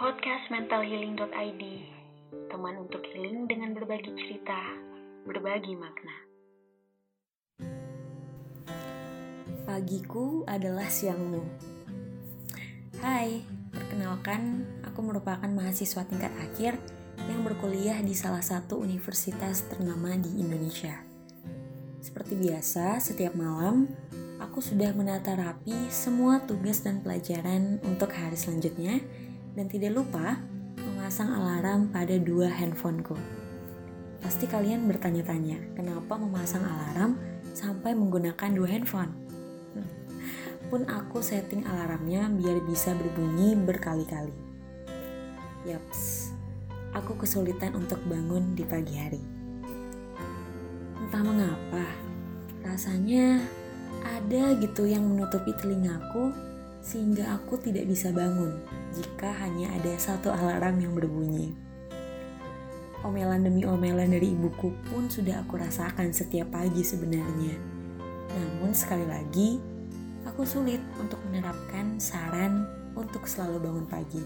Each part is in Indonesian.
Podcast mentalhealing.id Teman untuk healing dengan berbagi cerita, berbagi makna. Pagiku adalah siangmu. Hai, perkenalkan, aku merupakan mahasiswa tingkat akhir yang berkuliah di salah satu universitas ternama di Indonesia. Seperti biasa, setiap malam aku sudah menata rapi semua tugas dan pelajaran untuk hari selanjutnya dan tidak lupa memasang alarm pada dua handphoneku. Pasti kalian bertanya-tanya, kenapa memasang alarm sampai menggunakan dua handphone? Pun aku setting alarmnya biar bisa berbunyi berkali-kali. Yaps, aku kesulitan untuk bangun di pagi hari. Entah mengapa, rasanya ada gitu yang menutupi telingaku sehingga aku tidak bisa bangun jika hanya ada satu alarm yang berbunyi. Omelan demi omelan dari ibuku pun sudah aku rasakan setiap pagi sebenarnya. Namun sekali lagi, aku sulit untuk menerapkan saran untuk selalu bangun pagi.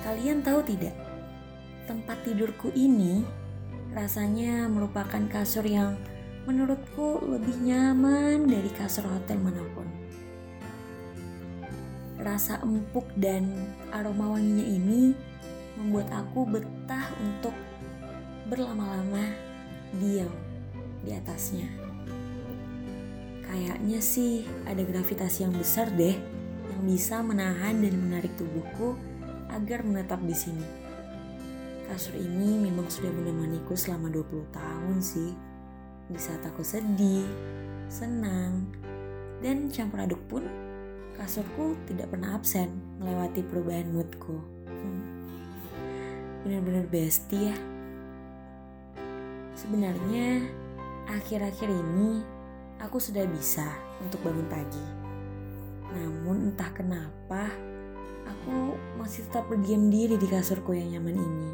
Kalian tahu tidak? Tempat tidurku ini rasanya merupakan kasur yang menurutku lebih nyaman dari kasur hotel mana pun. Rasa empuk dan aroma wanginya ini membuat aku betah untuk berlama-lama diam di atasnya. Kayaknya sih ada gravitasi yang besar deh yang bisa menahan dan menarik tubuhku agar menetap di sini. Kasur ini memang sudah menemaniku selama 20 tahun sih di saat aku sedih, senang, dan campur aduk pun kasurku tidak pernah absen melewati perubahan moodku. Hmm. Benar-benar bestie ya. Sebenarnya akhir-akhir ini aku sudah bisa untuk bangun pagi. Namun entah kenapa aku masih tetap berdiam diri di kasurku yang nyaman ini.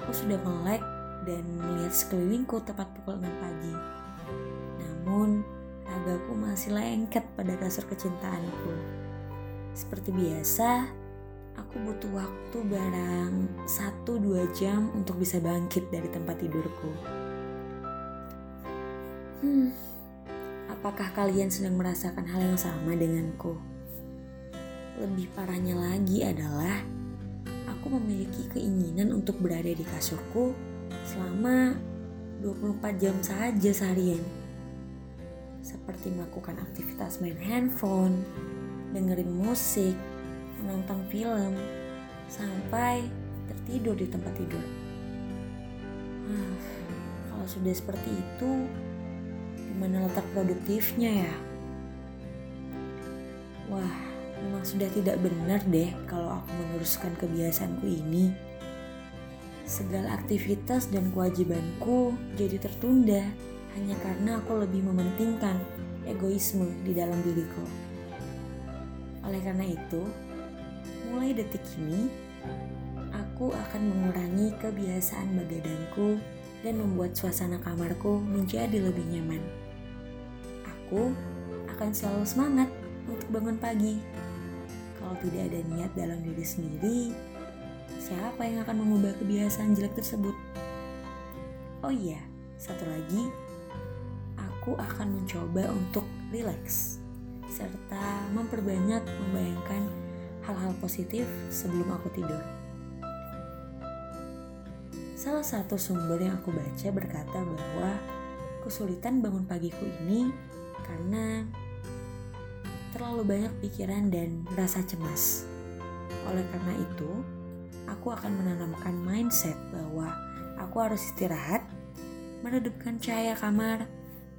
Aku sudah melek dan melihat sekelilingku tepat pukul 6 pagi. Namun, ragaku masih lengket pada kasur kecintaanku. Seperti biasa, aku butuh waktu barang 1-2 jam untuk bisa bangkit dari tempat tidurku. Hmm, apakah kalian sedang merasakan hal yang sama denganku? Lebih parahnya lagi adalah aku memiliki keinginan untuk berada di kasurku selama 24 jam saja seharian. Seperti melakukan aktivitas main handphone, dengerin musik, menonton film, sampai tertidur di tempat tidur. Ah, kalau sudah seperti itu, di mana letak produktifnya ya? Wah, memang sudah tidak benar deh kalau aku meneruskan kebiasaanku ini segala aktivitas dan kewajibanku jadi tertunda hanya karena aku lebih mementingkan egoisme di dalam diriku. Oleh karena itu, mulai detik ini, aku akan mengurangi kebiasaan begadangku dan membuat suasana kamarku menjadi lebih nyaman. Aku akan selalu semangat untuk bangun pagi. Kalau tidak ada niat dalam diri sendiri, siapa yang akan mengubah kebiasaan jelek tersebut? Oh iya, satu lagi, aku akan mencoba untuk rileks serta memperbanyak membayangkan hal-hal positif sebelum aku tidur. Salah satu sumber yang aku baca berkata bahwa kesulitan bangun pagiku ini karena terlalu banyak pikiran dan rasa cemas. Oleh karena itu, aku akan menanamkan mindset bahwa aku harus istirahat, meredupkan cahaya kamar,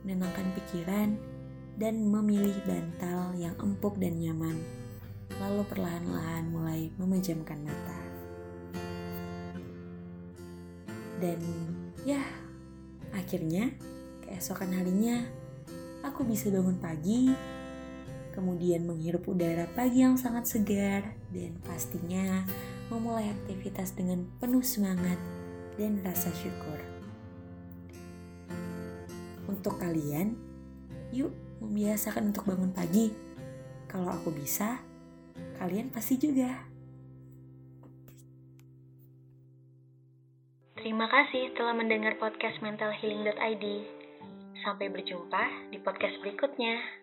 menenangkan pikiran, dan memilih bantal yang empuk dan nyaman, lalu perlahan-lahan mulai memejamkan mata. Dan ya, akhirnya keesokan harinya aku bisa bangun pagi, kemudian menghirup udara pagi yang sangat segar, dan pastinya memulai aktivitas dengan penuh semangat dan rasa syukur. Untuk kalian, yuk membiasakan untuk bangun pagi. Kalau aku bisa, kalian pasti juga. Terima kasih telah mendengar podcast mentalhealing.id. Sampai berjumpa di podcast berikutnya.